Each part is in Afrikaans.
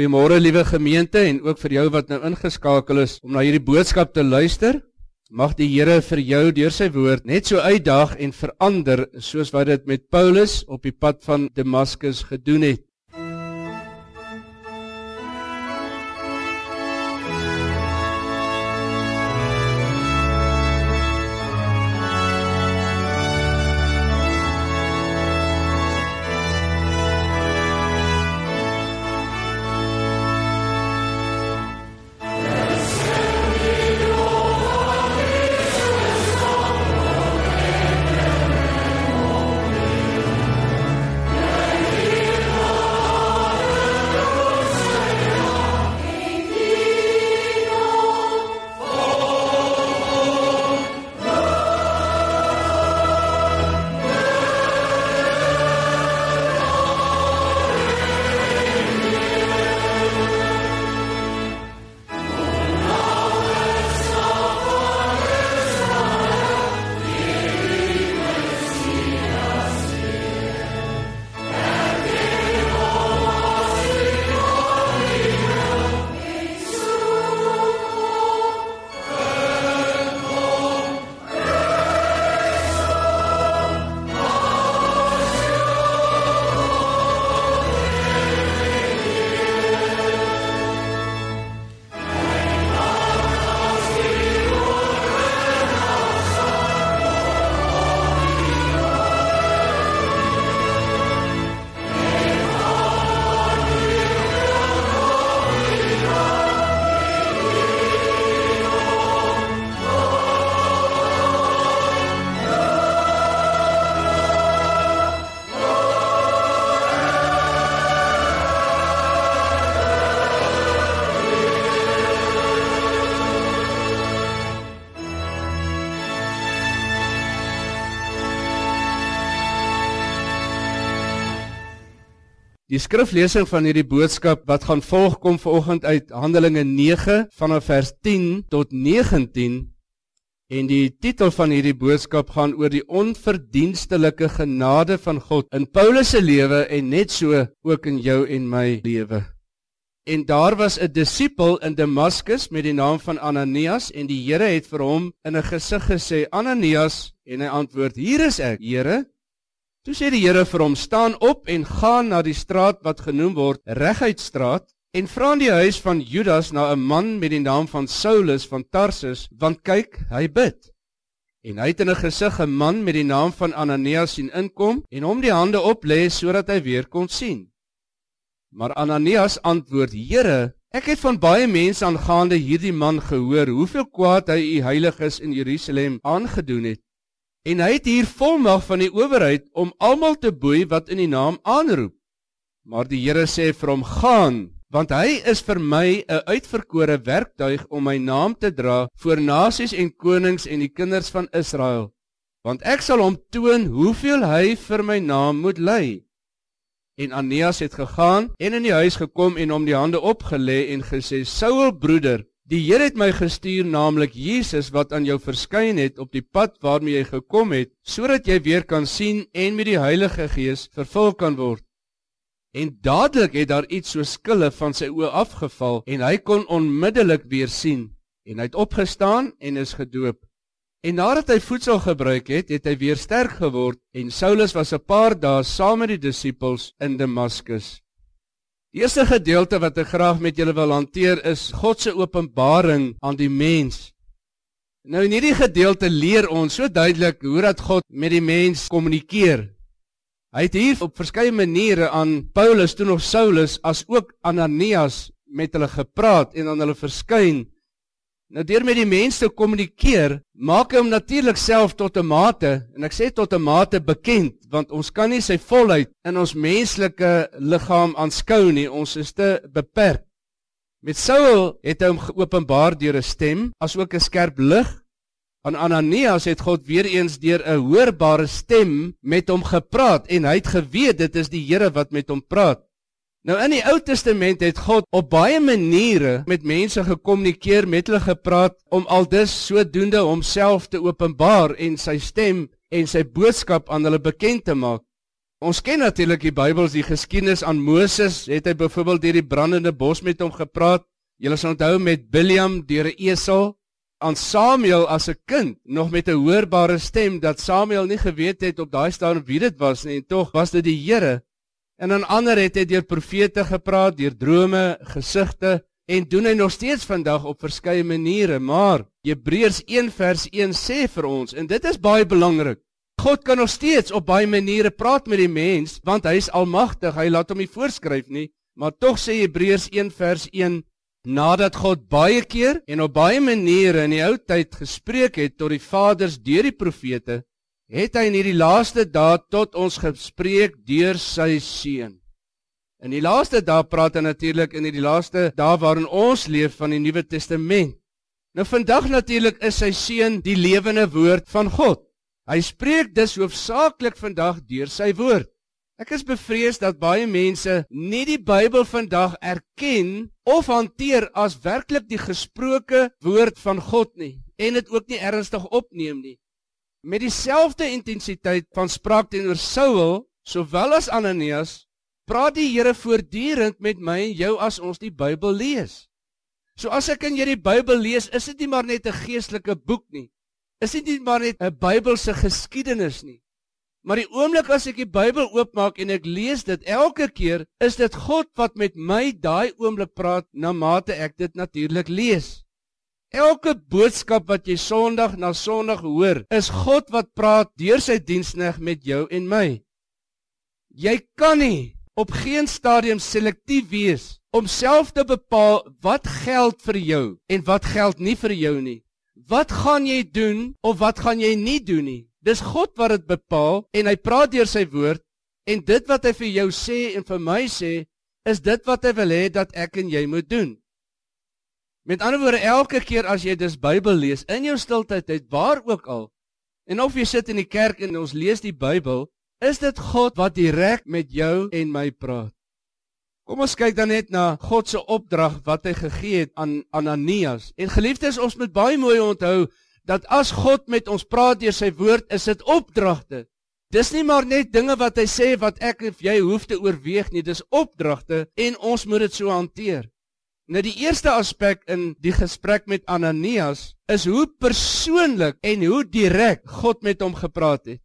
Goeiemôre liewe gemeente en ook vir jou wat nou ingeskakel is om na hierdie boodskap te luister. Mag die Here vir jou deur sy woord net so uitdaag en verander soos wat dit met Paulus op die pad van Damaskus gedoen het. Die skriflesing van hierdie boodskap wat gaan volg kom vanoggend uit Handelinge 9 vanaf vers 10 tot 19 en die titel van hierdie boodskap gaan oor die onverdienstelike genade van God in Paulus se lewe en net so ook in jou en my lewe. En daar was 'n disipel in Damaskus met die naam van Ananias en die Here het vir hom in 'n gesig gesê Ananias en hy antwoord hier is ek Here Toe sê die Here vir hom: "Staan op en gaan na die straat wat genoem word Reguitstraat en vra in die huis van Judas na 'n man met die naam van Saulus van Tarsus, want kyk, hy bid." En hy het in 'n gesig 'n man met die naam van Ananias sien inkom en hom die hande op lê sodat hy weer kon sien. Maar Ananias antwoord: "Here, ek het van baie mense aangaande hierdie man gehoor, hoeveel kwaad hy u heiliges in Jerusalem aangedoen het." En hy het hier volmag van die owerheid om almal te boei wat in die naam aanroep. Maar die Here sê vir hom: "Gaan, want hy is vir my 'n uitverkore werktuig om my naam te dra voor nasies en konings en die kinders van Israel. Want ek sal hom toon hoeveel hy vir my naam moet ly." En Aneas het gegaan en in die huis gekom en hom die hande opgelê en gesê: "Saul broeder, Die Here het my gestuur, naamlik Jesus wat aan jou verskyn het op die pad waarmee jy gekom het, sodat jy weer kan sien en met die Heilige Gees vervul kan word. En dadelik het daar iets so skille van sy oë afgeval en hy kon onmiddellik weer sien en hy het opgestaan en is gedoop. En nadat hy voedsel gebruik het, het hy weer sterk geword en Saulus was 'n paar dae saam met die disippels in Damaskus. Die eerste gedeelte wat ek graag met julle wil hanteer is God se openbaring aan die mens. Nou in hierdie gedeelte leer ons so duidelik hoe dat God met die mens kommunikeer. Hy het hier op verskeie maniere aan Paulus toe nog Saulus as ook Ananias met hulle gepraat en aan hulle verskyn Nou deur met die mense kommunikeer, maak hy hom natuurlik self tot 'n mate en ek sê tot 'n mate bekend want ons kan nie sy volheid in ons menslike liggaam aanskou nie, ons is te beperk. Met Saul het hy hom geopenbaar deur 'n stem, asook 'n skerp lig. Aan Ananias het God weer eens deur 'n hoorbare stem met hom gepraat en hy het geweet dit is die Here wat met hom praat. Nou in die Ou Testament het God op baie maniere met mense gekommunikeer, met hulle gepraat om aldus sodoende homself te openbaar en sy stem en sy boodskap aan hulle bekend te maak. Ons ken natuurlik die Bybel, die geskiedenis aan Moses, het hy byvoorbeeld deur die brandende bos met hom gepraat. Julle sal onthou met Biljam deur 'n esel aan Samuel as 'n kind nog met 'n hoorbare stem dat Samuel nie geweet het op daai stadium wie dit was nie en tog was dit die Here. En aan ander het hy deur profete gepraat, deur drome, gesigte en doen hy nog steeds vandag op verskeie maniere, maar Hebreërs 1 vers 1 sê vir ons en dit is baie belangrik. God kan nog steeds op baie maniere praat met die mens want hy is almagtig. Hy laat hom nie voorskryf nie, maar tog sê Hebreërs 1 vers 1 Nadat God baie keer en op baie maniere in die ou tyd gespreek het tot die vaders deur die profete, het hy in hierdie laaste dae tot ons gespreek deur sy seun. In die laaste dae praat hy natuurlik in hierdie laaste dae waarin ons leef van die Nuwe Testament. Nou vandag natuurlik is sy seun die lewende woord van God. Hy spreek dus hoofsaaklik vandag deur sy woord. Ek is bevrees dat baie mense nie die Bybel vandag erken of hanteer as werklik die gesproke woord van God nie en dit ook nie ernstig opneem nie. Met dieselfde intensiteit van spraak teenoor Saul sowel as Ananias, praat die Here voortdurend met my en jou as ons die Bybel lees. So as ek en jy die Bybel lees, is dit nie maar net 'n geestelike boek nie. Is dit nie maar net 'n Bybelse geskiedenis nie. Maar die oomblik as ek die Bybel oopmaak en ek lees dit elke keer, is dit God wat met my daai oomblik praat na mate ek dit natuurlik lees. Elke boodskap wat jy Sondag na Sondag hoor, is God wat praat deur sy diensneg met jou en my. Jy kan nie op geen stadium selektief wees om self te bepaal wat geld vir jou en wat geld nie vir jou nie. Wat gaan jy doen of wat gaan jy nie doen nie? Dis God wat dit bepaal en hy praat deur sy woord en dit wat hy vir jou sê en vir my sê is dit wat hy wil hê dat ek en jy moet doen. Met ander woorde elke keer as jy dis Bybel lees in jou stiltyd uit waar ook al en of jy sit in die kerk en ons lees die Bybel, is dit God wat direk met jou en my praat. Kom ons kyk dan net na God se opdrag wat hy gegee het aan Ananias. En geliefdes, ons moet baie mooi onthou dat as God met ons praat deur sy woord, is dit opdragte. Dis nie maar net dinge wat hy sê wat ek of jy hoef te oorweeg nie, dis opdragte en ons moet dit so hanteer. Nou die eerste aspek in die gesprek met Ananias is hoe persoonlik en hoe direk God met hom gepraat het.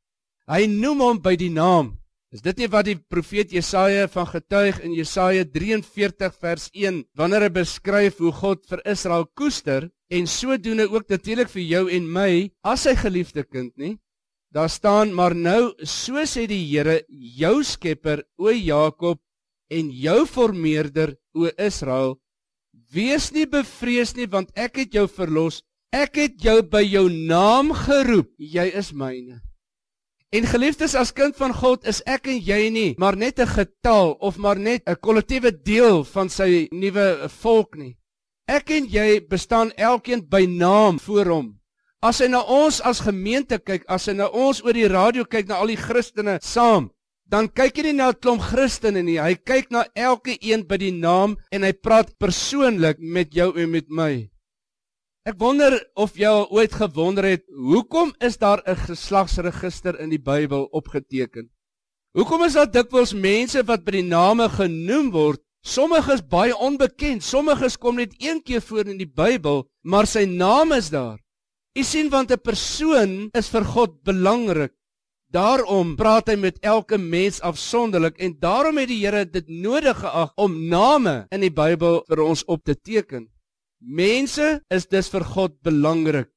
Hy noem hom by die naam. Is dit nie wat die profeet Jesaja van getuig in Jesaja 43 vers 1 wanneer hy beskryf hoe God vir Israel koester en sodoende ook natuurlik vir jou en my as sy geliefde kind nie. Daar staan maar nou so sê die Here jou skepper o Jakob en jou formeerder o Israel wees nie bevrees nie want ek het jou verlos. Ek het jou by jou naam geroep. Jy is myne. En geliefdes as kind van God is ek en jy nie maar net 'n getal of maar net 'n kollektiewe deel van sy nuwe volk nie. Ek en jy bestaan elkeen by naam voor hom. As hy na ons as gemeente kyk, as hy na ons oor die radio kyk na al die Christene saam, dan kyk hy nie na 'n klomp Christene nie. Hy kyk na elke een by die naam en hy praat persoonlik met jou en met my. Ek wonder of jy ooit gewonder het, hoekom is daar 'n geslagsregister in die Bybel opgeteken? Hoekom is daar dikwels mense wat by die name genoem word Sommige is baie onbekend, sommige kom net een keer voor in die Bybel, maar sy naam is daar. U sien want 'n persoon is vir God belangrik. Daarom praat hy met elke mens afsonderlik en daarom het die Here dit nodig geag om name in die Bybel vir ons op te teken. Mense is dus vir God belangrik.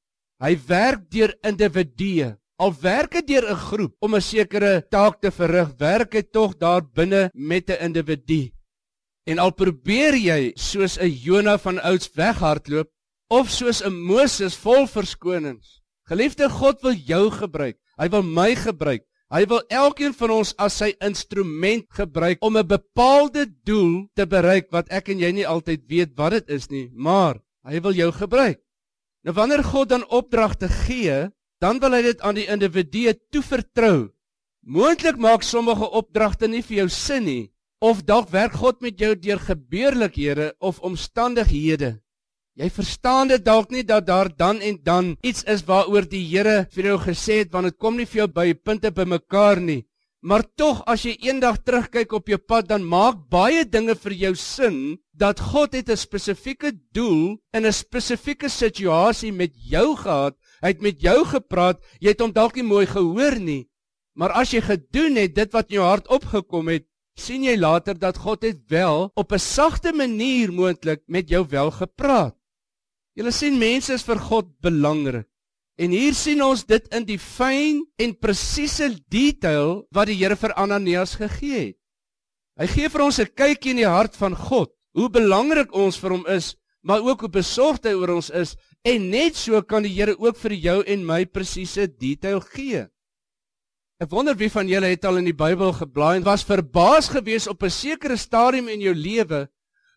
Hy werk deur individue. Al werk hy deur 'n groep om 'n sekere taak te verrig, werk hy tog daar binne met 'n individu. En al probeer jy soos 'n Jona van ouds weghardloop of soos 'n Moses vol verskonings. Geliefde God wil jou gebruik. Hy wil my gebruik. Hy wil elkeen van ons as sy instrument gebruik om 'n bepaalde doel te bereik wat ek en jy nie altyd weet wat dit is nie, maar hy wil jou gebruik. Nou wanneer God dan opdragte gee, dan wil hy dit aan die individu toevertrou. Moontlik maak sommige opdragte nie vir jou sin nie, Of dalk werk God met jou deur gebeurlikhede of omstandighede. Jy verstaan dit dalk nie dat daar dan en dan iets is waaroor die Here vir jou gesê het want dit kom nie vir jou by punte bymekaar nie. Maar tog as jy eendag terugkyk op jou pad, dan maak baie dinge vir jou sin dat God het 'n spesifieke doel in 'n spesifieke situasie met jou gehad. Hy het met jou gepraat, jy het hom dalk nie mooi gehoor nie. Maar as jy gedoen het dit wat in jou hart opgekom het, sien jy later dat God het wel op 'n sagte manier moontlik met jou wel gepraat. Jy sien mense is vir God belangrik. En hier sien ons dit in die fyn en presiese detail wat die Here vir Ananias gegee het. Hy gee vir ons 'n kykie in die hart van God, hoe belangrik ons vir hom is, maar ook hoe besorgd hy oor ons is, en net so kan die Here ook vir jou en my presiese detail gee. Ek wonder wie van julle het al in die Bybel geblaai en was verbaas gewees op 'n sekere stadium in jou lewe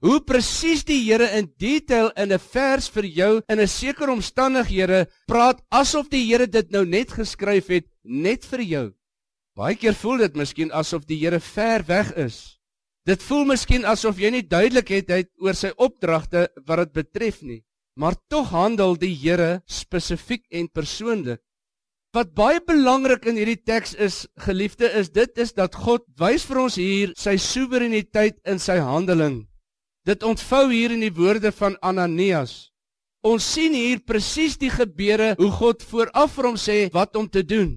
hoe presies die Here in detail in 'n vers vir jou in 'n sekere omstandighede praat asof die Here dit nou net geskryf het net vir jou. Baie keer voel dit miskien asof die Here ver weg is. Dit voel miskien asof jy nie duidelikheid het oor sy opdragte wat dit betref nie, maar tog handel die Here spesifiek en persoonlik. Wat baie belangrik in hierdie teks is, geliefde, is dit is dat God wys vir ons hier sy soewereiniteit in sy handeling. Dit ontvou hier in die woorde van Ananias. Ons sien hier presies die gebeure hoe God vooraf vir hom sê wat om te doen.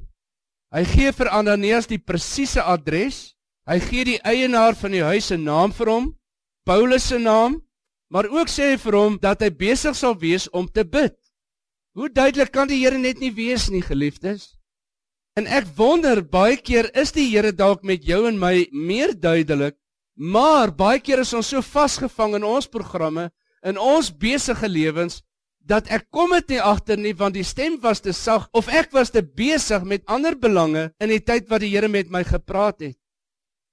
Hy gee vir Ananias die presiese adres. Hy gee die eienaar van die huis se naam vir hom, Paulus se naam, maar ook sê hy vir hom dat hy besig sal wees om te bid. Hoe duidelik kan die Here net nie wees nie, geliefdes? En ek wonder baie keer is die Here dalk met jou en my meer duidelik, maar baie keer is ons so vasgevang in ons programme, in ons besige lewens dat ek kom dit nie agter nie want die stem was te sag of ek was te besig met ander belange in die tyd wat die Here met my gepraat het.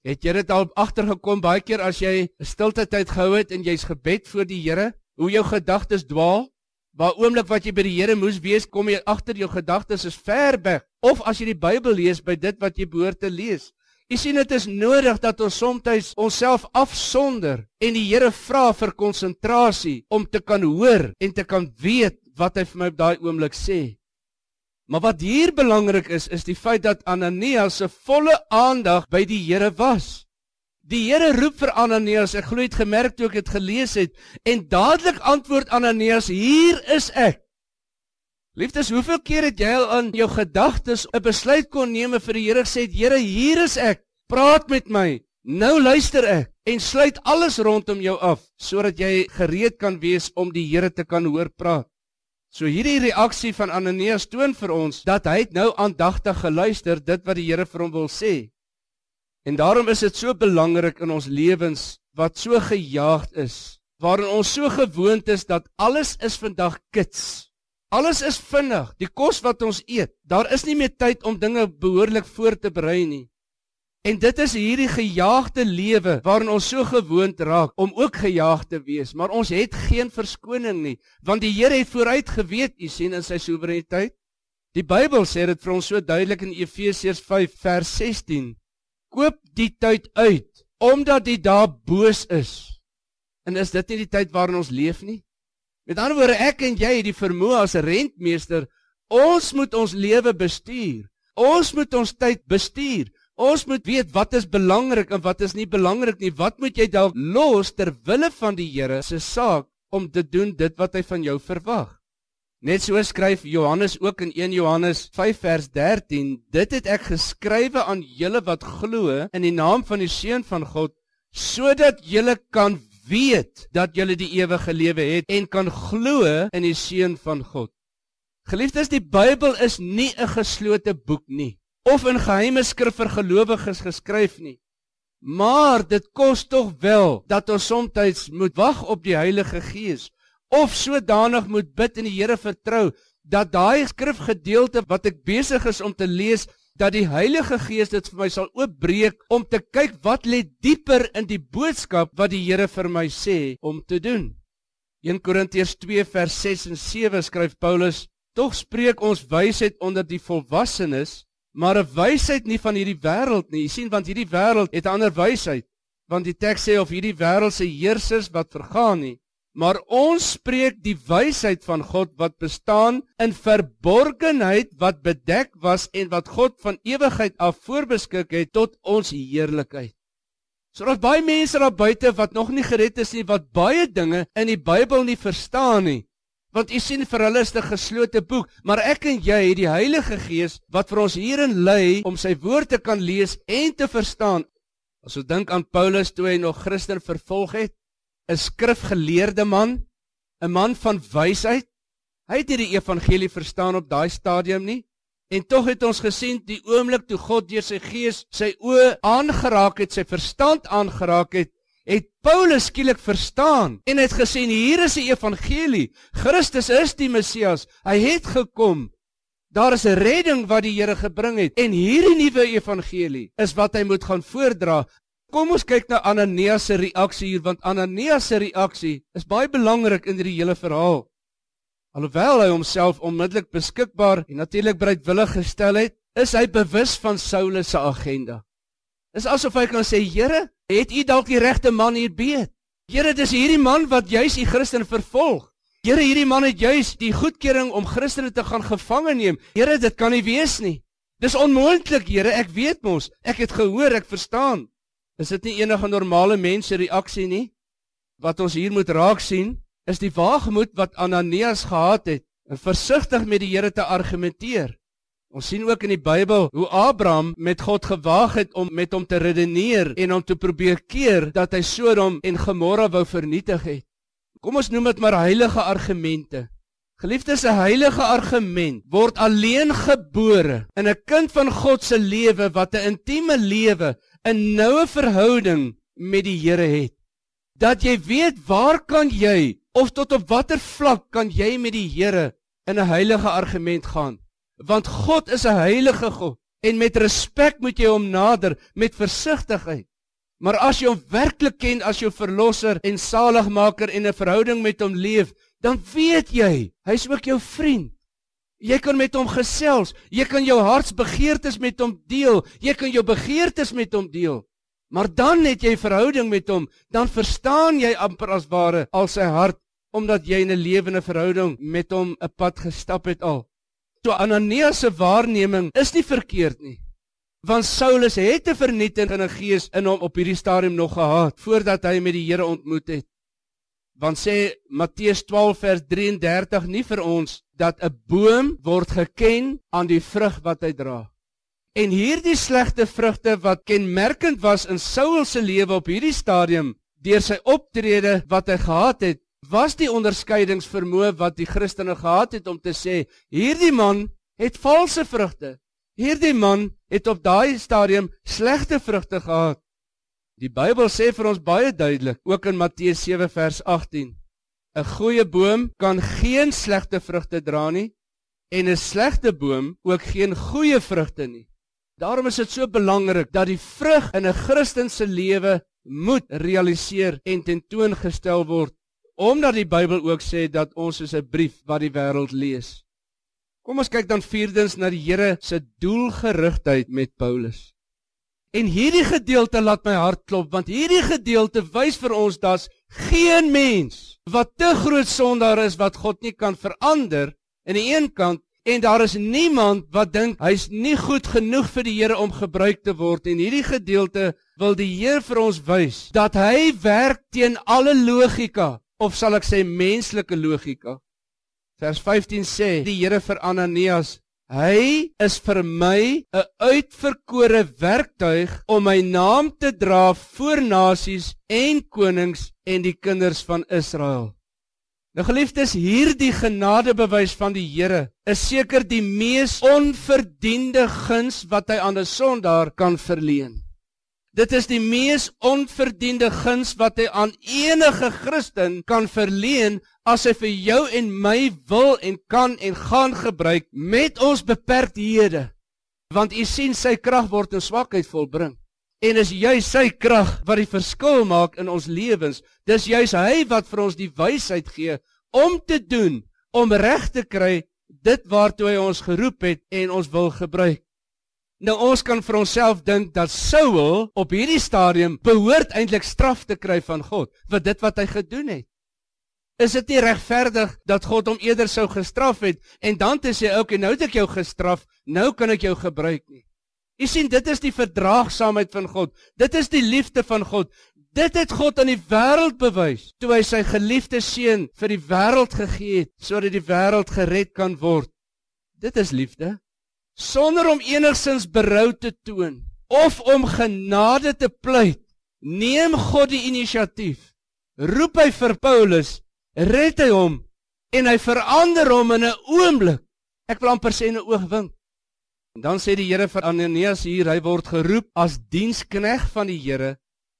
Het jy dit al agtergekom baie keer as jy 'n stilte tyd gehou het en jy's gebed voor die Here, hoe jou gedagtes dwaal? Waar oomblik wat jy by die Here moes wees, kom jy agter jou gedagtes is ver weg. Of as jy die Bybel lees by dit wat jy behoort te lees. Jy sien dit is nodig dat ons soms onsself afsonder en die Here vra vir konsentrasie om te kan hoor en te kan weet wat hy vir my op daai oomblik sê. Maar wat hier belangrik is, is die feit dat Ananias se volle aandag by die Here was. Die Here roep vir Ananias. Ek glo jy het gemerk toe ek dit gelees het en dadelik antwoord Ananias: "Hier is ek." Liefdes, hoeveel keer het jy al aan jou gedagtes 'n besluit kon neem vir die Here gesê: "Here, hier is ek. Praat met my. Nou luister ek." En sluit alles rondom jou af sodat jy gereed kan wees om die Here te kan hoor praat. So hierdie reaksie van Ananias toon vir ons dat hy nou aandagtig geluister dit wat die Here vir hom wil sê. En daarom is dit so belangrik in ons lewens wat so gejaagd is, waarin ons so gewoond is dat alles is vandag kits. Alles is vinnig, die kos wat ons eet. Daar is nie meer tyd om dinge behoorlik voor te berei nie. En dit is hierdie gejaagde lewe waarin ons so gewoond raak om ook gejaag te wees, maar ons het geen verskoning nie, want die Here het vooruit geweet, u sien in sy soewereiniteit. Die Bybel sê dit vir ons so duidelik in Efesiërs 5 vers 16 koop die tyd uit omdat die dae boos is. En is dit nie die tyd waarin ons leef nie? Met ander woorde, ek en jy het die vermoë as 'n rentmeester, ons moet ons lewe bestuur. Ons moet ons tyd bestuur. Ons moet weet wat is belangrik en wat is nie belangrik nie. Wat moet jy dalk los ter wille van die Here se saak om te doen dit wat hy van jou verwag? Net so skryf Johannes ook in 1 Johannes 5 vers 13: Dit het ek geskrywe aan julle wat glo in die naam van die seun van God, sodat julle kan weet dat julle die ewige lewe het en kan glo in die seun van God. Geliefdes, die Bybel is nie 'n geslote boek nie of in geheime skrif vir gelowiges geskryf nie. Maar dit kos tog wel dat ons soms moet wag op die Heilige Gees of sodanig moet bid en die Here vertrou dat daai skrifgedeelte wat ek besig is om te lees dat die Heilige Gees dit vir my sal oopbreek om te kyk wat lê dieper in die boodskap wat die Here vir my sê om te doen. 1 Korintiërs 2 vers 6 en 7 skryf Paulus: "Tog spreek ons wysheid onder die volwassenes, maar 'n wysheid nie van hierdie wêreld nie. Jy sien want hierdie wêreld het 'n ander wysheid, want die teks sê of hierdie wêreld se heersers wat vergaan nie, maar ons spreek die wysheid van God wat bestaan in verborgenheid wat bedek was en wat God van ewigheid af voorbeskik het tot ons heerlikheid. So daar's baie mense daar buite wat nog nie gered is nie, wat baie dinge in die Bybel nie verstaan nie. Want u sien vir hulle is dit 'n geslote boek, maar ek en jy het die Heilige Gees wat vir ons hierin lei om sy woord te kan lees en te verstaan. As ons dink aan Paulus toe hy nog Christen vervolg het, 'n skrifgeleerde man, 'n man van wysheid. Hy het hierdie evangelie verstaan op daai stadium nie. En tog het ons gesien die oomblik toe God deur sy gees sy oë aangeraak het, sy verstand aangeraak het, het Paulus skielik verstaan en het gesê hier is die evangelie. Christus is die Messias. Hy het gekom. Daar is 'n redding wat die Here gebring het en hierdie nuwe evangelie is wat hy moet gaan voordra Kom ons kyk na Ananias se reaksie hier want Ananias se reaksie is baie belangrik in hierdie hele verhaal. Alhoewel hy homself onmiddellik beskikbaar en natuurlik bereidwillig gestel het, is hy bewus van Saulus se agenda. Dis asof hy kan sê, Here, het u dalk die regte man hier beet? Here, dis hierdie man wat juis die Christen vervolg. Here, hierdie man het juis die goedkeuring om Christene te gaan gevange neem. Here, dit kan nie wees nie. Dis onmoontlik, Here, ek weet mos. Ek het gehoor, ek verstaan. Is dit nie enige normale mense reaksie nie? Wat ons hier moet raak sien, is die waagmoed wat Ananias gehad het en versigtig met die Here te argumenteer. Ons sien ook in die Bybel hoe Abraham met God gewaag het om met hom te redeneer en om te probeer keer dat hy Sodom en Gomorra wou vernietig het. Kom ons noem dit maar heilige argumente. Geliefdes, 'n heilige argument word alleen gebore in 'n kind van God se lewe wat 'n intieme lewe 'n noue verhouding met die Here het. Dat jy weet waar kan jy of tot op watter vlak kan jy met die Here in 'n heilige argument gaan? Want God is 'n heilige God en met respek moet jy hom nader met versigtigheid. Maar as jy hom werklik ken as jou verlosser en saligmaker en 'n verhouding met hom leef, dan weet jy, hy's ook jou vriend. Jy kan met hom gesels. Jy kan jou hartsbegeertes met hom deel. Jy kan jou begeertes met hom deel. Maar dan het jy verhouding met hom, dan verstaan jy amper as ware al sy hart omdat jy in 'n lewende verhouding met hom 'n pad gestap het al. So Ananias se waarneming is nie verkeerd nie. Want Saulus het 'n vernietigende gees in hom op hierdie stadium nog gehad voordat hy met die Here ontmoet het. Want sê Matteus 12 vers 33 nie vir ons dat 'n boom word geken aan die vrug wat hy dra. En hierdie slegte vrugte wat kenmerkend was in Saul se lewe op hierdie stadium deur sy optrede wat hy gehad het, was die onderskeidingsvermoë wat die Christene gehad het om te sê hierdie man het valse vrugte. Hierdie man het op daai stadium slegte vrugte gehad. Die Bybel sê vir ons baie duidelik, ook in Matteus 7 vers 18, 'n goeie boom kan geen slegte vrugte dra nie en 'n slegte boom ook geen goeie vrugte nie. Daarom is dit so belangrik dat die vrug in 'n Christen se lewe moet realiseer en tentoongestel word, omdat die Bybel ook sê dat ons is 'n brief wat die wêreld lees. Kom ons kyk dan vierdens na die Here se doelgerigtheid met Paulus. En hierdie gedeelte laat my hart klop want hierdie gedeelte wys vir ons dat geen mens wat te groot sondaar is wat God nie kan verander in die een kant en daar is niemand wat dink hy's nie goed genoeg vir die Here om gebruik te word en hierdie gedeelte wil die Heer vir ons wys dat hy werk teen alle logika of sal ek sê menslike logika. Vers 15 sê die Here vir Ananias Hy is vir my 'n uitverkore werktuig om my naam te dra voor nasies en konings en die kinders van Israel. Nou geliefdes, hierdie genadebewys van die Here is seker die mees onverdiende guns wat hy aan 'n sondaar kan verleen. Dit is die mees onverdiende guns wat hy aan enige Christen kan verleen as hy vir jou en my wil en kan en gaan gebruik met ons beperkthede. Want u sien sy krag word in swakheid volbring. En is jy sy krag wat die verskil maak in ons lewens. Dis juis hy wat vir ons die wysheid gee om te doen, om reg te kry dit waartoe hy ons geroep het en ons wil gebruik. Nou ons kan vir onsself dink dat Saul op hierdie stadium behoort eintlik straf te kry van God vir dit wat hy gedoen het. is dit nie regverdig dat God hom eerder sou gestraf het en dan te sê, "Oké, okay, nou het ek jou gestraf, nou kan ek jou gebruik nie." U sien, dit is die verdraagsaamheid van God. Dit is die liefde van God. Dit het God aan die wêreld bewys toe hy sy geliefde seun vir die wêreld gegee het sodat die wêreld gered kan word. Dit is liefde. Sonder om enigsins berou te toon of om genade te pleit, neem God die inisiatief. Roep hy vir Paulus red hy hom en hy verander hom in 'n oomblik. Ek wil amper sê 'n oogwink. En dan sê die Here vir Ananias hier, hy word geroep as dienskneg van die Here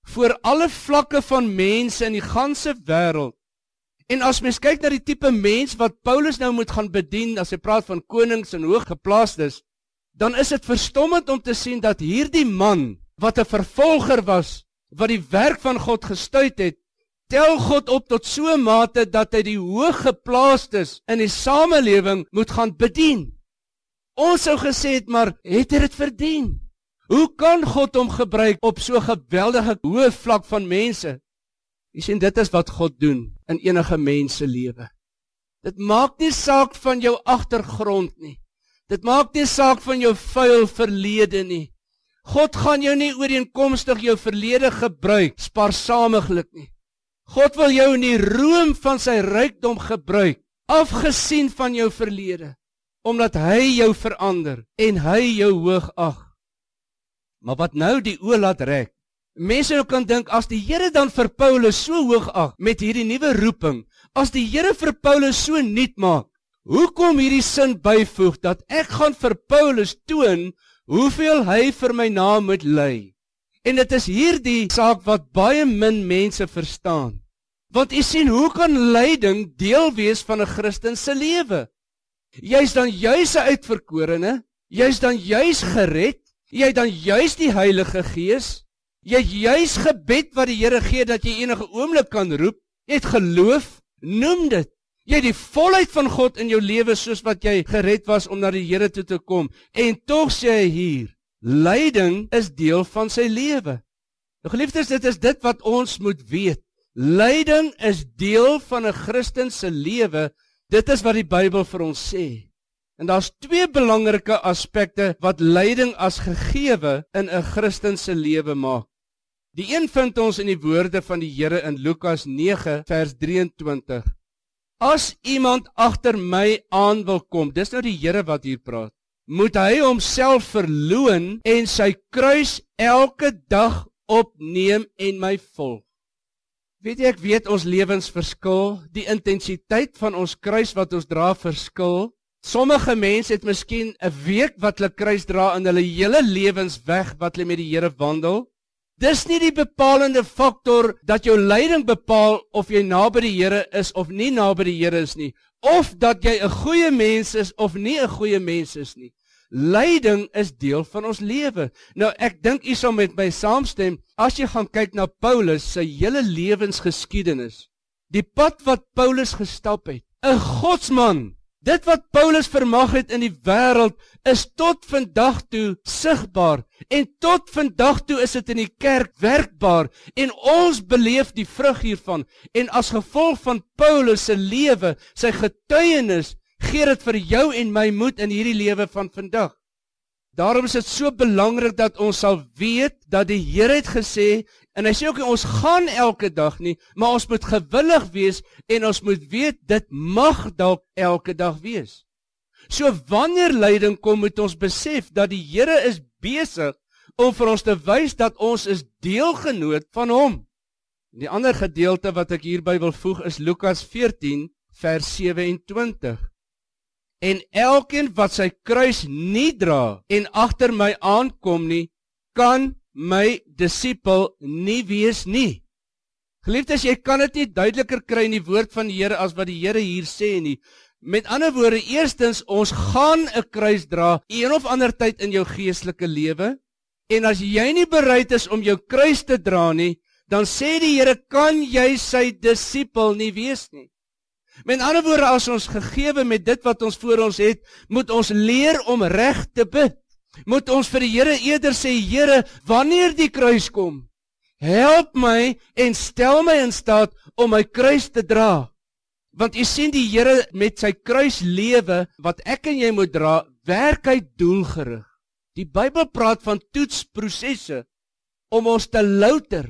voor alle vlakke van mense in die ganse wêreld. En as mens kyk na die tipe mens wat Paulus nou moet gaan bedien as hy praat van konings en hooggeplaastes, dan is dit verstommend om te sien dat hierdie man wat 'n vervolger was, wat die werk van God gestuit het, tel God op tot so 'n mate dat hy die hooggeplaastes in die samelewing moet gaan bedien. Ons sou gesê het maar het hy dit verdien? Hoe kan God hom gebruik op so 'n geweldige hoë vlak van mense? Jy sien dit is wat God doen in enige mens se lewe. Dit maak nie saak van jou agtergrond nie. Dit maak nie saak van jou vuil verlede nie. God gaan jou nie ooreenkomstig jou verlede gebruik spaarsamiglik nie. God wil jou in die room van sy rykdom gebruik, afgesien van jou verlede, omdat hy jou verander en hy jou hoog ag. Maar wat nou die oë laat rek. Mense nou kan dink as die Here dan vir Paulus so hoog ag met hierdie nuwe roeping, as die Here vir Paulus so nuut maak, hoekom hierdie sin byvoeg dat ek gaan vir Paulus toon hoeveel hy vir my naam moet ly? En dit is hierdie saak wat baie min mense verstaan. Want u sien, hoe kan lyding deel wees van 'n Christen se lewe? Jy's dan juis 'n uitverkorene, jy's dan juis gered, jy het dan juis die Heilige Gees, jy juis gebed wat die Here gee dat jy enige oomblik kan roep, jy het geloof, noem dit. Jy het die volheid van God in jou lewe soos wat jy gered was om na die Here toe te kom en tog sê hy hier Lyding is deel van sy lewe. Nou geliefdes, dit is dit wat ons moet weet. Lyding is deel van 'n Christen se lewe. Dit is wat die Bybel vir ons sê. En daar's twee belangrike aspekte wat lyding as gegeewe in 'n Christen se lewe maak. Die een vind ons in die woorde van die Here in Lukas 9 vers 23. As iemand agter my aan wil kom, dis nou die Here wat hier praat moet hy homself verloon en sy kruis elke dag opneem en my volg. Weet jy ek weet ons lewens verskil, die intensiteit van ons kruis wat ons dra verskil. Sommige mense het miskien 'n week wat hulle kruis dra in hulle hele lewens weg wat hulle met die Here wandel. Dis nie die bepalende faktor dat jou lyding bepaal of jy naby die Here is of nie naby die Here is nie of dat jy 'n goeie mens is of nie 'n goeie mens is nie. Lyding is deel van ons lewe. Nou ek dink u sal met my saamstem as jy gaan kyk na Paulus se hele lewensgeskiedenis. Die pad wat Paulus gestap het, 'n godsman. Dit wat Paulus vermag het in die wêreld is tot vandag toe sigbaar en tot vandag toe is dit in die kerk werkbaar en ons beleef die vrug hiervan en as gevolg van Paulus se lewe, sy getuienis gee dit vir jou en my moed in hierdie lewe van vandag. Daarom is dit so belangrik dat ons sal weet dat die Here het gesê en hy sê ook ons gaan elke dag nie, maar ons moet gewillig wees en ons moet weet dit mag dalk elke dag wees. So wanneer lyding kom, moet ons besef dat die Here is besig om vir ons te wys dat ons is deelgenoot van hom. Die ander gedeelte wat ek hierby wil voeg is Lukas 14 vers 27. En elkeen wat sy kruis nie dra en agter my aankom nie, kan my disipel nie wees nie. Geliefdes, jy kan dit nie duideliker kry in die woord van die Here as wat die Here hier sê nie. Met ander woorde, eerstens ons gaan 'n kruis dra een of ander tyd in jou geestelike lewe. En as jy nie bereid is om jou kruis te dra nie, dan sê die Here, kan jy sy disipel nie wees nie. Met ander woorde, as ons gegeewe met dit wat ons voor ons het, moet ons leer om reg te bid. Moet ons vir die Here eerder sê, Here, wanneer die kruis kom, help my en stel my in staat om my kruis te dra. Want u sien die Here met sy kruislewe wat ek en jy moet dra, werk hy doelgerig. Die Bybel praat van toetsprosesse om ons te louter.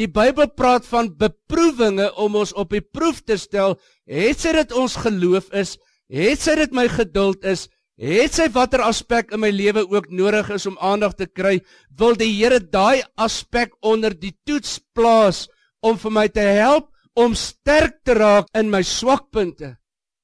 Die Bybel praat van beproewinge om ons op die proef te stel. Het sy dit ons geloof is? Het sy dit my geduld is? Het sy watter aspek in my lewe ook nodig is om aandag te kry? Wil die Here daai aspek onder die toets plaas om vir my te help om sterk te raak in my swakpunte?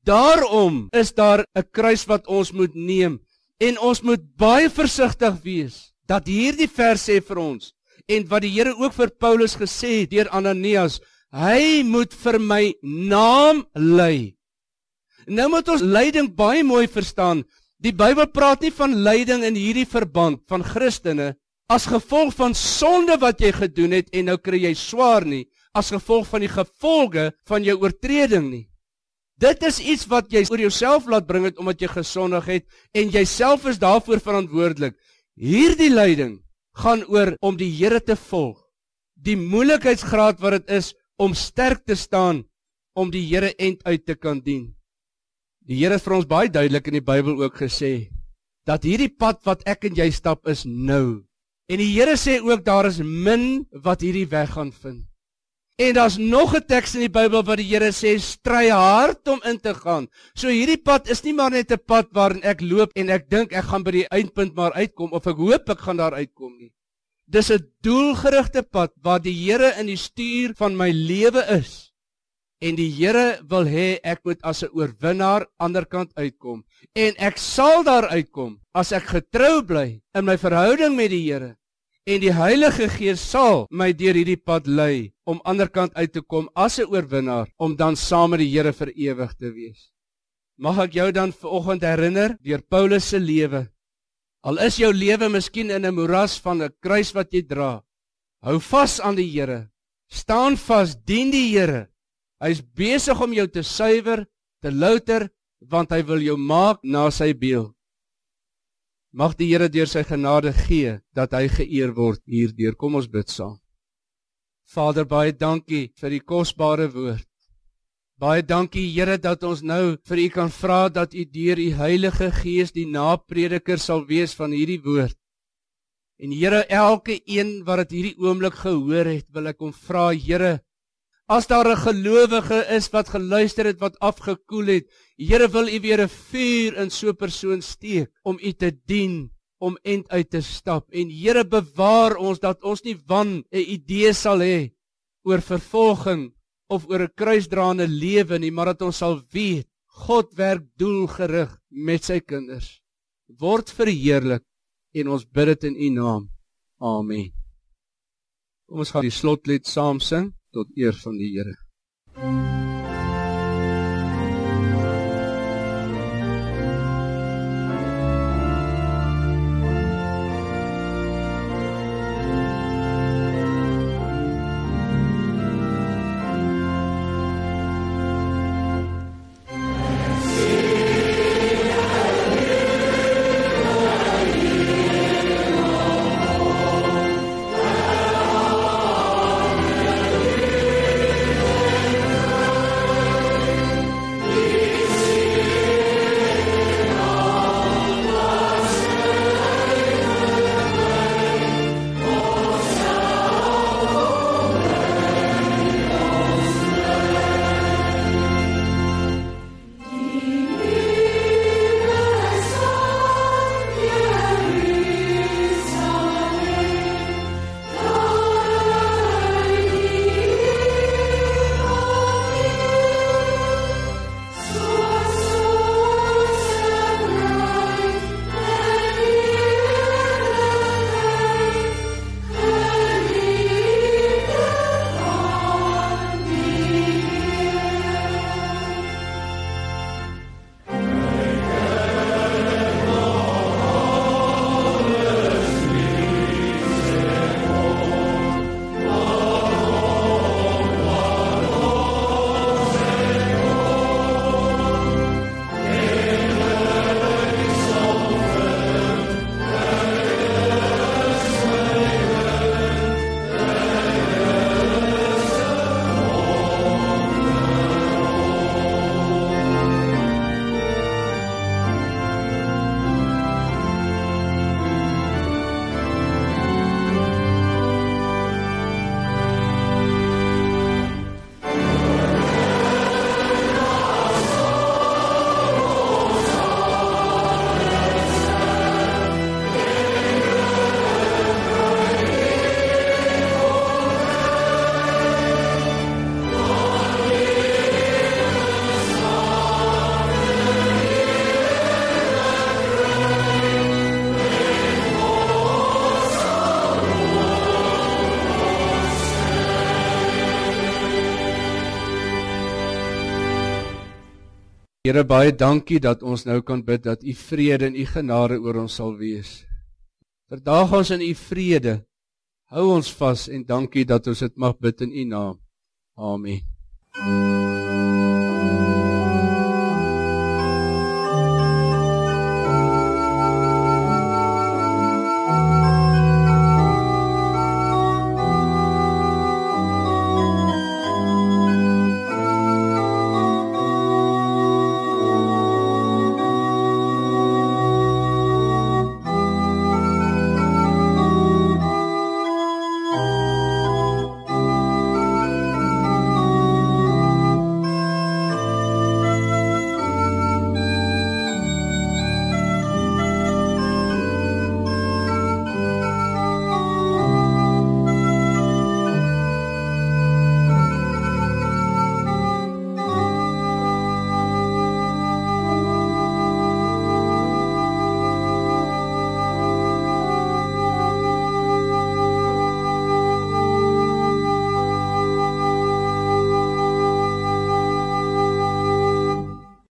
Daarom is daar 'n kruis wat ons moet neem en ons moet baie versigtig wees dat hierdie vers sê vir ons en wat die Here ook vir Paulus gesê het deur Ananias, hy moet vir my naam lei. Nou moet ons lyding baie mooi verstaan. Die Bybel praat nie van lyding in hierdie verband van Christene as gevolg van sonde wat jy gedoen het en nou kry jy swaar nie, as gevolg van die gevolge van jou oortreding nie. Dit is iets wat jy oor jouself laat bring het omdat jy gesondig het en jouself is daarvoor verantwoordelik. Hierdie lyding gaan oor om die Here te volg. Die moeilikheidsgraad wat dit is om sterk te staan om die Here end uit te kan dien. Die Here het vir ons baie duidelik in die Bybel ook gesê dat hierdie pad wat ek en jy stap is nou. En die Here sê ook daar is min wat hierdie weg gaan vind. En daar's nog 'n teks in die Bybel wat die Here sê stry hard om in te gaan. So hierdie pad is nie maar net 'n pad waarin ek loop en ek dink ek gaan by die eindpunt maar uitkom of ek hoop ek gaan daar uitkom nie. Dis 'n doelgerigte pad waar die Here in die stuur van my lewe is. En die Here wil hê ek moet as 'n oorwinnaar aanderkant uitkom en ek sal daar uitkom as ek getrou bly in my verhouding met die Here en die Heilige Gees sal my deur hierdie pad lei om aanderkant uit te kom as 'n oorwinnaar om dan saam met die Here vir ewig te wees. Mag ek jou dan vanoggend herinner deur Paulus se lewe. Al is jou lewe miskien in 'n moeras van 'n kruis wat jy dra, hou vas aan die Here. Staan vas, dien die Here. Hy's besig om jou te suiwer, te louter, want hy wil jou maak na sy beeld. Mag die Here deur sy genade gee dat hy geëer word hierdeur. Kom ons bid saam. Vader, baie dankie vir die kosbare woord. Baie dankie Here dat ons nou vir u kan vra dat u deur u Heilige Gees die naprediker sal wees van hierdie woord. En Here, elke een wat dit hierdie oomblik gehoor het, wil ek hom vra, Here, As daar 'n gelowige is wat geluister het wat afgekoel het, Here wil U weer 'n vuur in so 'n persoon steek om U te dien, om end uit te stap. En Here bewaar ons dat ons nie wan 'n idee sal hê oor vervolging of oor 'n kruisdraande lewe nie, maar dat ons sal weet God werk doelgerig met sy kinders. Word verheerlik en ons bid dit in U naam. Amen. Kom ons gaan die slotlied saam sing tot eer van die Here. Here baie dankie dat ons nou kan bid dat u vrede en u genade oor ons sal wees. Verdaag ons in u vrede. Hou ons vas en dankie dat ons dit mag bid in u naam. Amen.